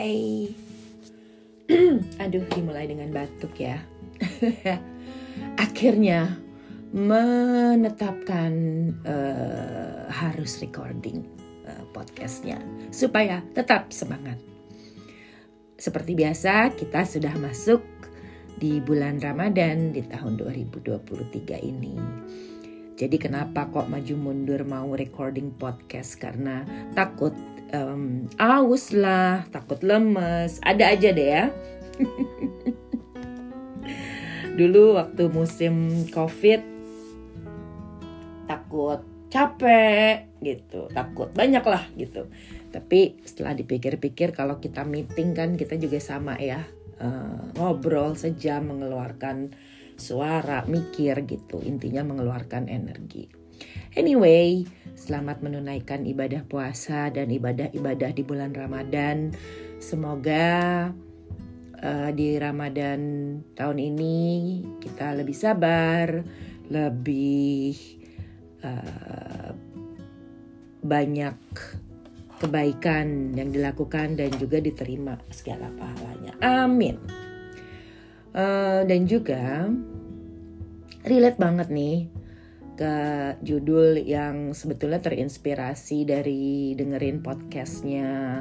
Hai. Aduh, dimulai dengan batuk ya. Akhirnya menetapkan uh, harus recording uh, podcastnya supaya tetap semangat. Seperti biasa, kita sudah masuk di bulan Ramadan di tahun 2023 ini. Jadi kenapa kok maju mundur mau recording podcast karena takut um, aus lah, takut lemes, ada aja deh ya. Dulu waktu musim COVID takut capek gitu, takut banyak lah gitu. Tapi setelah dipikir-pikir kalau kita meeting kan kita juga sama ya uh, ngobrol sejam mengeluarkan suara, mikir gitu. Intinya mengeluarkan energi. Anyway, selamat menunaikan ibadah puasa dan ibadah-ibadah di bulan Ramadan. Semoga uh, di Ramadan tahun ini kita lebih sabar, lebih uh, banyak kebaikan yang dilakukan dan juga diterima segala pahalanya. Amin. Uh, dan juga relate banget nih ke judul yang sebetulnya terinspirasi dari dengerin podcastnya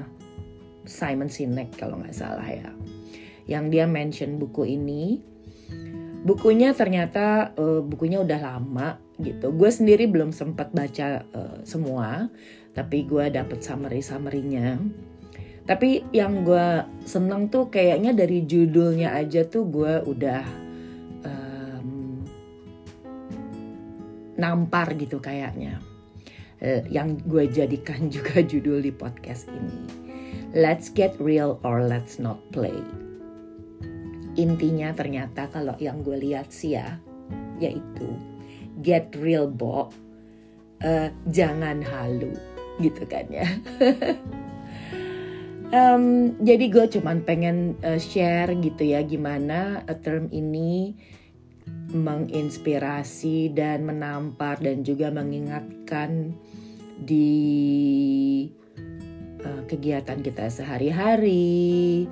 Simon Sinek kalau nggak salah ya. Yang dia mention buku ini. Bukunya ternyata uh, bukunya udah lama gitu. Gue sendiri belum sempat baca uh, semua, tapi gue dapet summary summary-nya. Tapi yang gue seneng tuh kayaknya dari judulnya aja tuh gue udah nampar gitu kayaknya. Uh, yang gue jadikan juga judul di podcast ini. Let's get real or let's not play. Intinya ternyata kalau yang gue lihat sih ya, yaitu get real bo, uh, jangan halu gitu kan ya. um, jadi gue cuman pengen uh, share gitu ya gimana term ini menginspirasi dan menampar dan juga mengingatkan di uh, kegiatan kita sehari-hari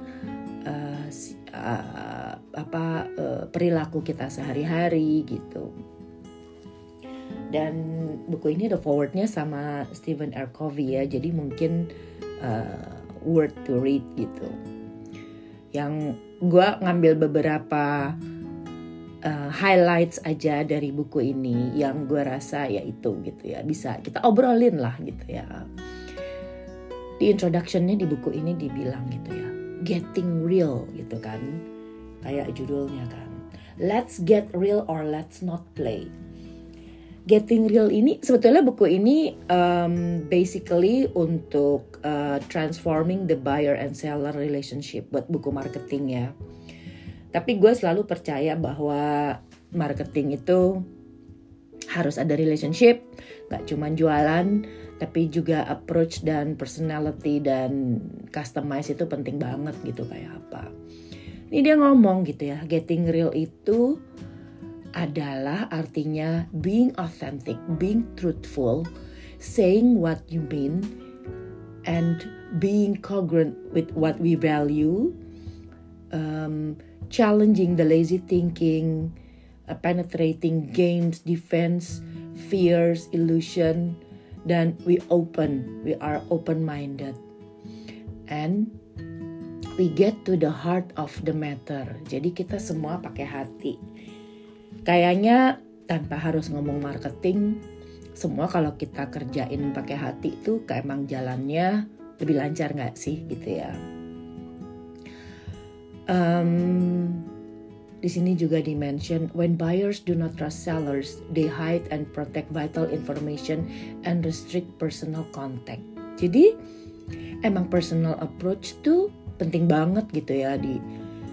uh, uh, apa uh, perilaku kita sehari-hari gitu dan buku ini ada forwardnya sama Stephen R. Covey ya jadi mungkin uh, worth to read gitu yang gue ngambil beberapa uh, highlights aja dari buku ini yang gue rasa ya itu gitu ya. Bisa kita obrolin lah gitu ya. Di introductionnya di buku ini dibilang gitu ya getting real gitu kan. Kayak judulnya kan let's get real or let's not play. Getting Real ini sebetulnya buku ini um, basically untuk uh, transforming the buyer and seller relationship buat buku marketing ya. Tapi gue selalu percaya bahwa marketing itu harus ada relationship, gak cuma jualan, tapi juga approach dan personality dan customize itu penting banget gitu kayak apa. Ini dia ngomong gitu ya, getting real itu adalah artinya being authentic, being truthful, saying what you mean, and being congruent with what we value, um, challenging the lazy thinking, uh, penetrating games, defense, fears, illusion, dan we open, we are open-minded. And we get to the heart of the matter. Jadi kita semua pakai hati. Kayaknya tanpa harus ngomong marketing, semua kalau kita kerjain pakai hati itu kayak emang jalannya lebih lancar nggak sih gitu ya. Um, di sini juga dimention when buyers do not trust sellers, they hide and protect vital information and restrict personal contact. Jadi emang personal approach tuh penting banget gitu ya di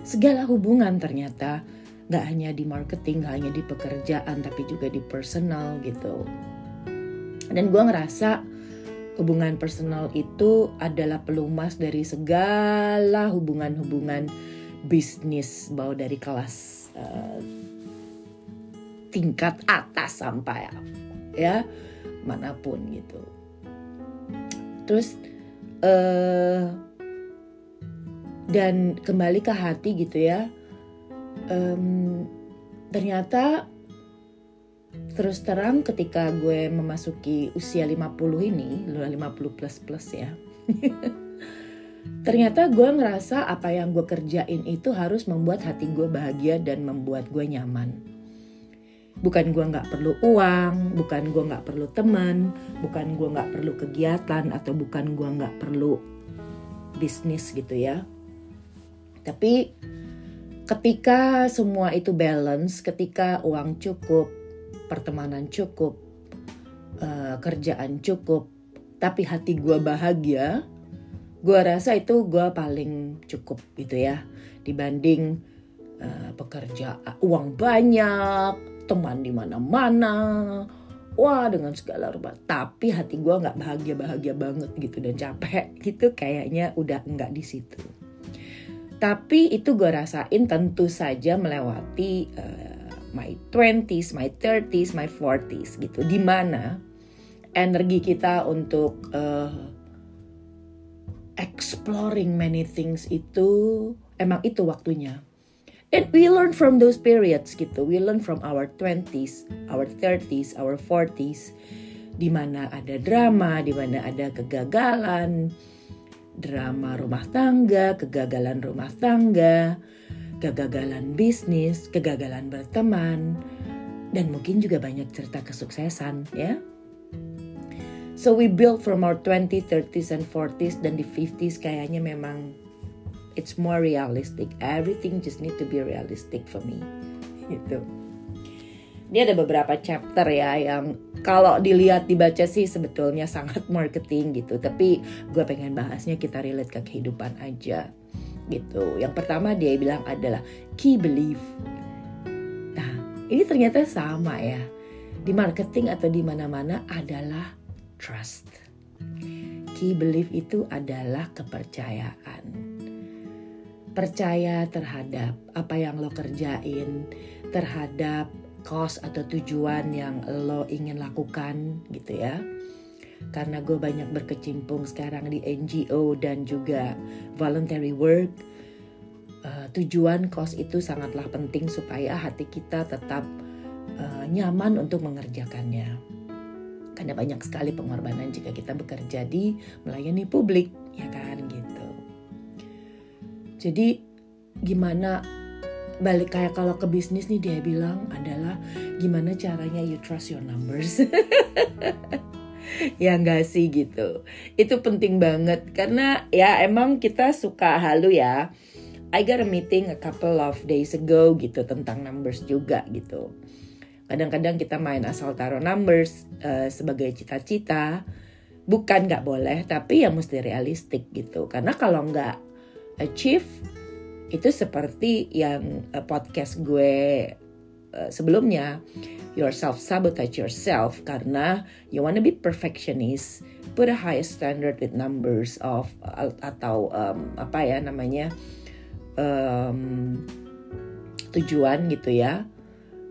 segala hubungan ternyata nggak hanya di marketing, nggak hanya di pekerjaan tapi juga di personal gitu. Dan gue ngerasa hubungan personal itu adalah pelumas dari segala hubungan-hubungan bisnis bawa dari kelas uh, tingkat atas sampai ya mana pun gitu. Terus uh, dan kembali ke hati gitu ya um, ternyata terus terang ketika gue memasuki usia 50 ini 50 plus plus ya ternyata gue ngerasa apa yang gue kerjain itu harus membuat hati gue bahagia dan membuat gue nyaman. Bukan gue nggak perlu uang bukan gue nggak perlu teman bukan gue nggak perlu kegiatan atau bukan gue nggak perlu bisnis gitu ya. Tapi ketika semua itu balance, ketika uang cukup, pertemanan cukup, uh, kerjaan cukup, tapi hati gue bahagia, gue rasa itu gue paling cukup gitu ya dibanding uh, pekerja uang banyak, teman di mana-mana, wah dengan segala rupa tapi hati gue nggak bahagia bahagia banget gitu dan capek gitu kayaknya udah nggak di situ tapi itu gue rasain tentu saja melewati uh, my 20s, my 30s, my 40s gitu. Di mana energi kita untuk uh, exploring many things itu emang itu waktunya. And we learn from those periods gitu. We learn from our 20s, our 30s, our 40s. Di mana ada drama, di mana ada kegagalan, drama rumah tangga, kegagalan rumah tangga, kegagalan bisnis, kegagalan berteman, dan mungkin juga banyak cerita kesuksesan ya. So we build from our 20, 30s and 40s dan di 50s kayaknya memang it's more realistic. Everything just need to be realistic for me. Gitu. Ini ada beberapa chapter ya yang kalau dilihat dibaca sih sebetulnya sangat marketing gitu tapi gue pengen bahasnya kita relate ke kehidupan aja gitu yang pertama dia bilang adalah key belief nah ini ternyata sama ya di marketing atau di mana-mana adalah trust. Key belief itu adalah kepercayaan. Percaya terhadap apa yang lo kerjain terhadap cause atau tujuan yang lo ingin lakukan gitu ya. Karena gue banyak berkecimpung sekarang di NGO dan juga voluntary work uh, tujuan cause itu sangatlah penting supaya hati kita tetap uh, nyaman untuk mengerjakannya karena banyak sekali pengorbanan jika kita bekerja di melayani publik ya kan gitu jadi gimana balik kayak kalau ke bisnis nih dia bilang adalah gimana caranya you trust your numbers. ya enggak sih gitu. Itu penting banget karena ya emang kita suka halu ya. I got a meeting a couple of days ago gitu tentang numbers juga gitu. Kadang-kadang kita main asal taruh numbers uh, sebagai cita-cita. Bukan nggak boleh, tapi ya mesti realistik gitu. Karena kalau nggak achieve itu seperti yang uh, podcast gue uh, sebelumnya yourself sabotage yourself karena you wanna be perfectionist put a high standard with numbers of atau um, apa ya namanya um, tujuan gitu ya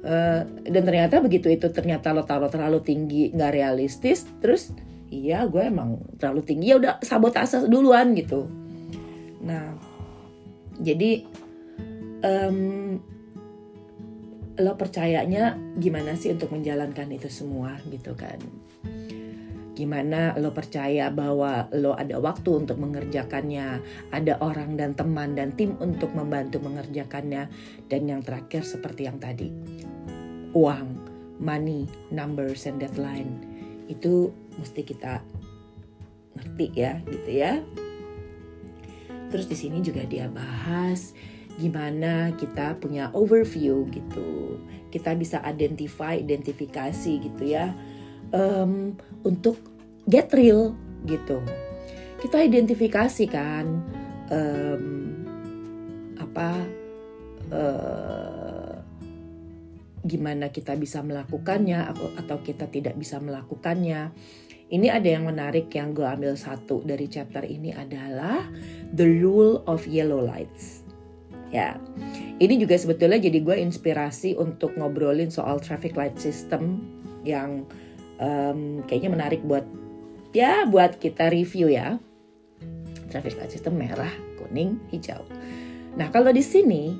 uh, dan ternyata begitu itu ternyata lo taruh terlalu tinggi nggak realistis terus iya gue emang terlalu tinggi ya udah sabotase duluan gitu. Nah jadi um, lo percayanya gimana sih untuk menjalankan itu semua gitu kan gimana lo percaya bahwa lo ada waktu untuk mengerjakannya, ada orang dan teman dan tim untuk membantu mengerjakannya, dan yang terakhir seperti yang tadi, uang, money, numbers, and deadline itu mesti kita ngerti ya, gitu ya. Terus di sini juga dia bahas gimana kita punya overview gitu. Kita bisa identify, identifikasi gitu ya. Um, untuk get real gitu. Kita identifikasi kan um, apa uh, gimana kita bisa melakukannya atau, atau kita tidak bisa melakukannya ini ada yang menarik yang gue ambil satu dari chapter ini adalah the rule of yellow lights. Ya, ini juga sebetulnya jadi gue inspirasi untuk ngobrolin soal traffic light system yang um, kayaknya menarik buat ya buat kita review ya. traffic light system merah, kuning, hijau. Nah, kalau di sini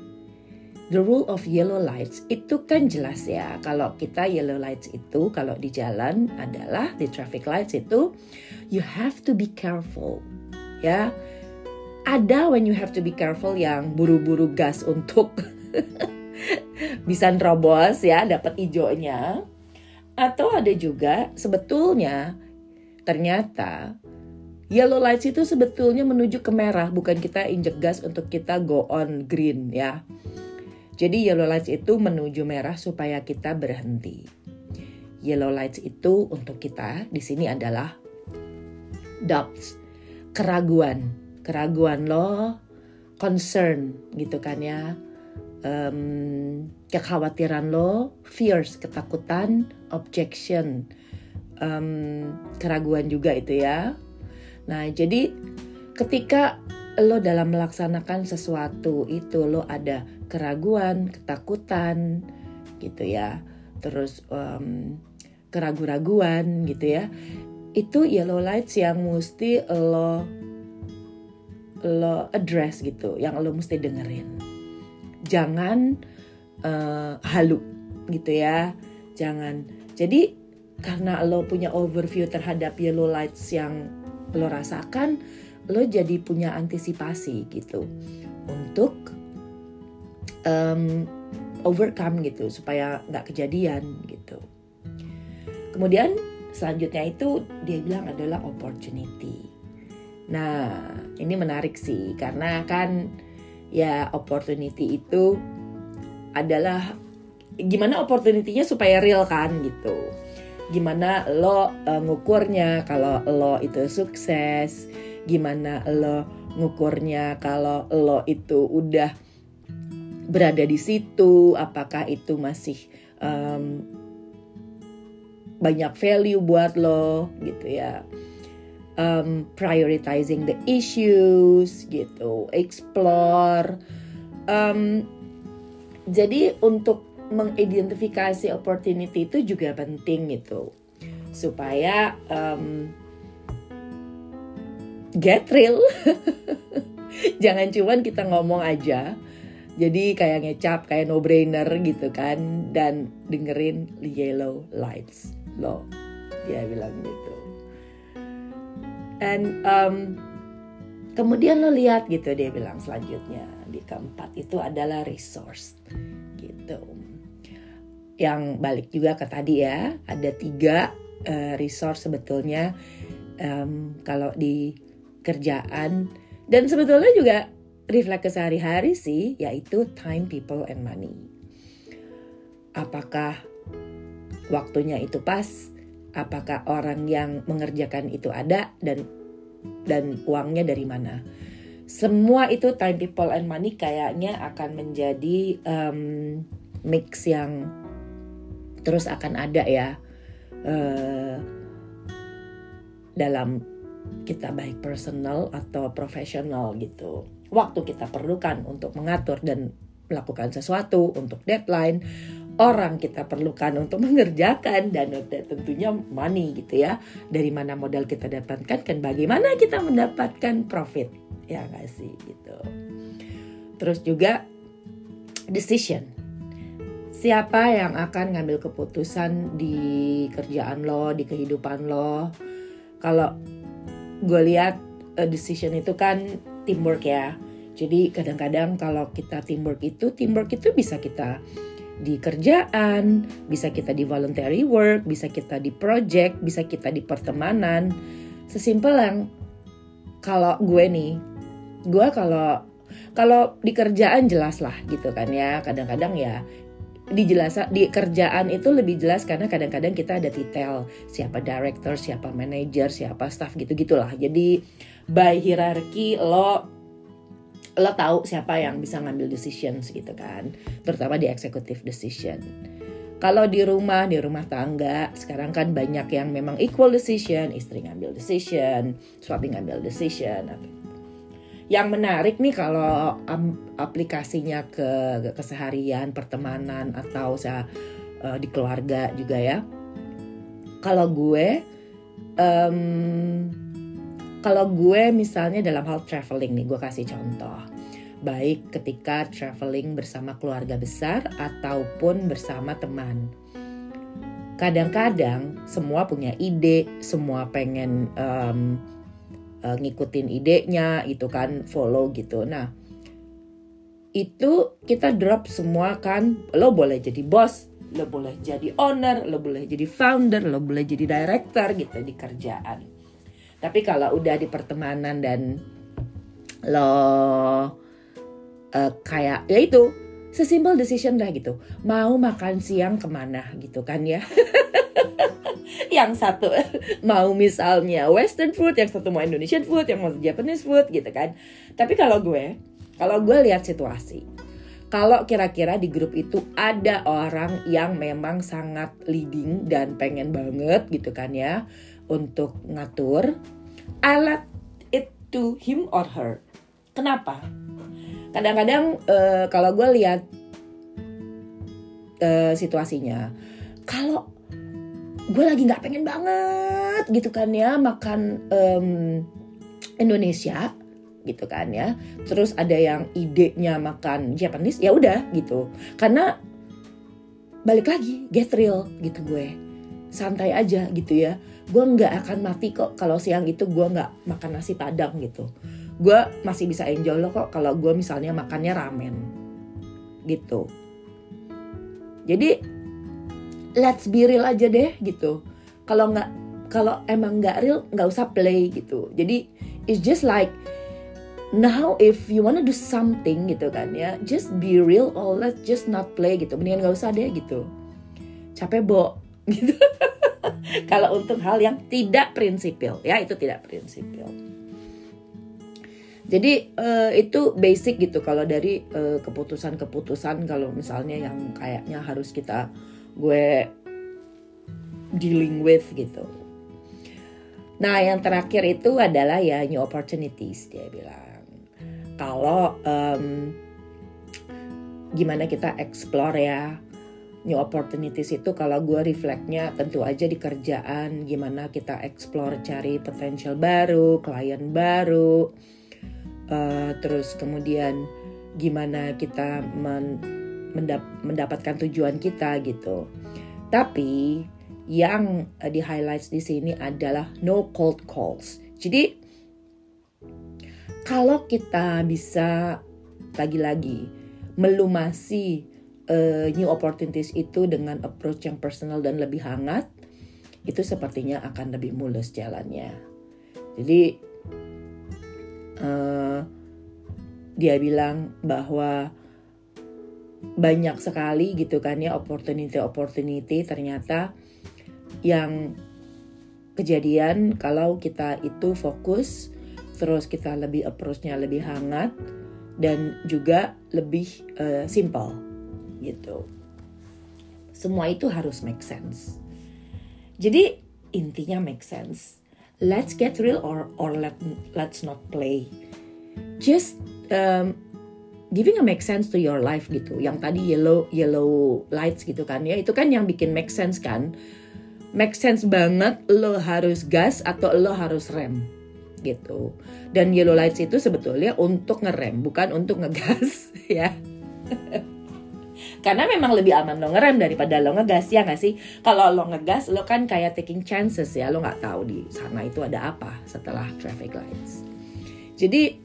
the rule of yellow lights itu kan jelas ya. Kalau kita yellow lights itu kalau di jalan adalah di traffic lights itu you have to be careful. Ya. Ada when you have to be careful yang buru-buru gas untuk bisa nerobos ya, dapat hijaunya. Atau ada juga sebetulnya ternyata Yellow lights itu sebetulnya menuju ke merah, bukan kita injek gas untuk kita go on green ya. Jadi yellow lights itu menuju merah supaya kita berhenti. Yellow lights itu untuk kita di sini adalah doubts, keraguan, keraguan lo, concern gitu kan ya, um, kekhawatiran lo, fears, ketakutan, objection, um, keraguan juga itu ya Nah, jadi ketika lo dalam melaksanakan sesuatu itu lo ada keraguan, ketakutan gitu ya. Terus um, keraguan-raguan gitu ya. Itu yellow lights yang mesti lo lo address gitu, yang lo mesti dengerin. Jangan uh, halu gitu ya. Jangan. Jadi karena lo punya overview terhadap yellow lights yang lo rasakan lo jadi punya antisipasi gitu untuk um, overcome gitu supaya nggak kejadian gitu kemudian selanjutnya itu dia bilang adalah opportunity nah ini menarik sih karena kan ya opportunity itu adalah gimana opportunity-nya supaya real kan gitu. Gimana lo uh, ngukurnya kalau lo itu sukses gimana lo ngukurnya kalau lo itu udah berada di situ apakah itu masih um, banyak value buat lo gitu ya um, prioritizing the issues gitu explore. Um, jadi untuk mengidentifikasi opportunity itu juga penting gitu supaya um, get real. Jangan cuman kita ngomong aja jadi kayak ngecap kayak no brainer gitu kan dan dengerin yellow lights lo. Dia bilang gitu and um, kemudian lo lihat gitu dia bilang selanjutnya di keempat itu adalah resource gitu yang balik juga ke tadi ya ada tiga uh, resource sebetulnya um, kalau di kerjaan dan sebetulnya juga refleks ke sehari-hari sih yaitu time, people, and money. Apakah waktunya itu pas? Apakah orang yang mengerjakan itu ada dan dan uangnya dari mana? Semua itu time, people, and money kayaknya akan menjadi um, mix yang terus akan ada ya uh, dalam kita baik personal atau profesional gitu. Waktu kita perlukan untuk mengatur dan melakukan sesuatu untuk deadline, orang kita perlukan untuk mengerjakan dan tentunya money gitu ya. Dari mana modal kita dapatkan kan bagaimana kita mendapatkan profit ya nggak sih gitu. Terus juga decision siapa yang akan ngambil keputusan di kerjaan lo, di kehidupan lo. Kalau gue lihat uh, decision itu kan teamwork ya. Jadi kadang-kadang kalau kita teamwork itu, teamwork itu bisa kita di kerjaan, bisa kita di voluntary work, bisa kita di project, bisa kita di pertemanan. Sesimpel yang kalau gue nih, gue kalau kalau di kerjaan jelas lah gitu kan ya. Kadang-kadang ya dijelasa di kerjaan itu lebih jelas karena kadang-kadang kita ada detail siapa director, siapa manager, siapa staff gitu gitulah. Jadi by hierarchy lo lo tahu siapa yang bisa ngambil decisions gitu kan, terutama di executive decision. Kalau di rumah, di rumah tangga, sekarang kan banyak yang memang equal decision, istri ngambil decision, suami ngambil decision, yang menarik nih kalau aplikasinya ke, ke keseharian pertemanan atau saya uh, di keluarga juga ya kalau gue um, kalau gue misalnya dalam hal traveling nih gue kasih contoh. Baik ketika traveling bersama keluarga besar ataupun bersama teman. Kadang-kadang semua punya ide semua pengen um, uh, ngikutin idenya itu kan follow gitu. Nah itu kita drop semua kan lo boleh jadi bos lo boleh jadi owner lo boleh jadi founder lo boleh jadi director gitu di kerjaan tapi kalau udah di pertemanan dan lo uh, kayak ya itu sesimpel decision dah gitu. Mau makan siang ke mana gitu kan ya? Yang satu mau misalnya western food yang satu mau Indonesian food yang mau Japanese food gitu kan. Tapi kalau gue kalau gue lihat situasi, kalau kira-kira di grup itu ada orang yang memang sangat leading dan pengen banget gitu kan ya untuk ngatur, I let it to him or her. Kenapa? Kadang-kadang uh, kalau gue lihat uh, situasinya, kalau gue lagi nggak pengen banget gitu kan ya makan um, Indonesia, gitu kan ya. Terus ada yang idenya makan Japanese, ya udah gitu. Karena balik lagi get real gitu gue. Santai aja gitu ya. Gue nggak akan mati kok kalau siang itu gue nggak makan nasi padang gitu. Gue masih bisa enjoy loh kok kalau gue misalnya makannya ramen gitu. Jadi let's be real aja deh gitu. Kalau nggak kalau emang nggak real nggak usah play gitu. Jadi it's just like now if you wanna do something gitu kan ya just be real or let's just not play gitu mendingan gak usah deh gitu capek bo gitu. Kalau untuk hal yang tidak prinsipil ya itu tidak prinsipil. Jadi uh, itu basic gitu. Kalau dari keputusan keputusan-keputusan kalau misalnya yang kayaknya harus kita gue dealing with gitu. Nah yang terakhir itu adalah ya new opportunities dia bilang. Kalau um, gimana kita explore ya new opportunities itu kalau gue refleksnya tentu aja di kerjaan gimana kita explore cari potential baru klien baru uh, terus kemudian gimana kita men, mendap, mendapatkan tujuan kita gitu. Tapi yang uh, di highlights di sini adalah no cold calls. Jadi kalau kita bisa lagi-lagi melumasi uh, new opportunities itu dengan approach yang personal dan lebih hangat, itu sepertinya akan lebih mulus jalannya. Jadi uh, dia bilang bahwa banyak sekali gitu kan ya opportunity-opportunity ternyata yang kejadian kalau kita itu fokus terus kita lebih approach-nya lebih hangat dan juga lebih uh, simple gitu. Semua itu harus make sense. Jadi intinya make sense. Let's get real or or let let's not play. Just um, giving a make sense to your life gitu. Yang tadi yellow yellow lights gitu kan ya. Itu kan yang bikin make sense kan. Make sense banget lo harus gas atau lo harus rem gitu. Dan yellow lights itu sebetulnya untuk ngerem, bukan untuk ngegas ya. Karena memang lebih aman lo ngerem daripada lo ngegas ya nggak sih? Kalau lo ngegas lo kan kayak taking chances ya, lo nggak tahu di sana itu ada apa setelah traffic lights. Jadi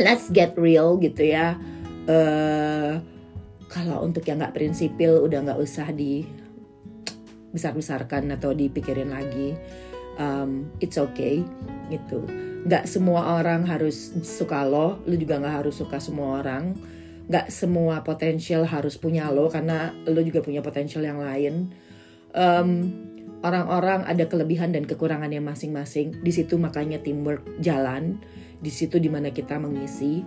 let's get real gitu ya. Uh, kalau untuk yang nggak prinsipil udah nggak usah di besar-besarkan atau dipikirin lagi um, it's okay gitu nggak semua orang harus suka lo lo juga nggak harus suka semua orang nggak semua potensial harus punya lo karena lo juga punya potensial yang lain. Um, orang-orang ada kelebihan dan kekurangannya masing-masing. Di situ makanya teamwork jalan. Di situ di mana kita mengisi.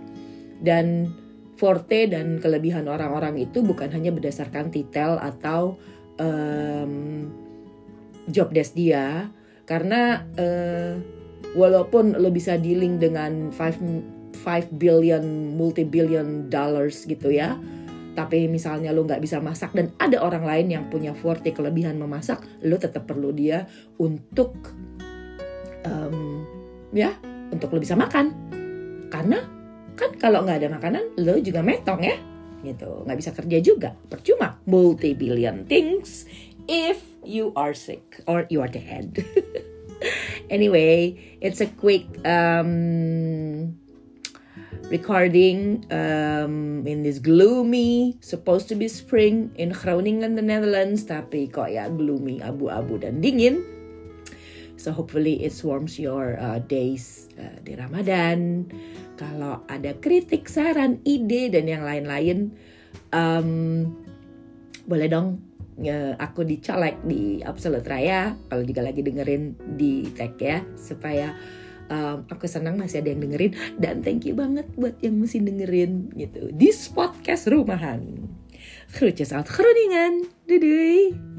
Dan forte dan kelebihan orang-orang itu bukan hanya berdasarkan titel atau um, job desk dia. Karena uh, walaupun lo bisa dealing dengan 5 5 billion multi billion dollars gitu ya. Tapi misalnya lo nggak bisa masak dan ada orang lain yang punya forte kelebihan memasak lo tetap perlu dia untuk um, ya untuk lo bisa makan. Karena kan kalau nggak ada makanan lo juga metong ya gitu. Nggak bisa kerja juga. Percuma. Multi billion things if you are sick or you are dead. Anyway it's a quick um, recording um, in this gloomy supposed to be spring in Groningen the Netherlands tapi kok ya gloomy abu-abu dan dingin so hopefully it warms your uh, days uh, di Ramadan kalau ada kritik, saran, ide dan yang lain-lain, um, boleh dong aku dicolek di Absolute Raya. Kalau juga lagi dengerin di tag ya, supaya um, aku senang masih ada yang dengerin dan thank you banget buat yang masih dengerin gitu di podcast rumahan. Uit Groningen. Doei doei.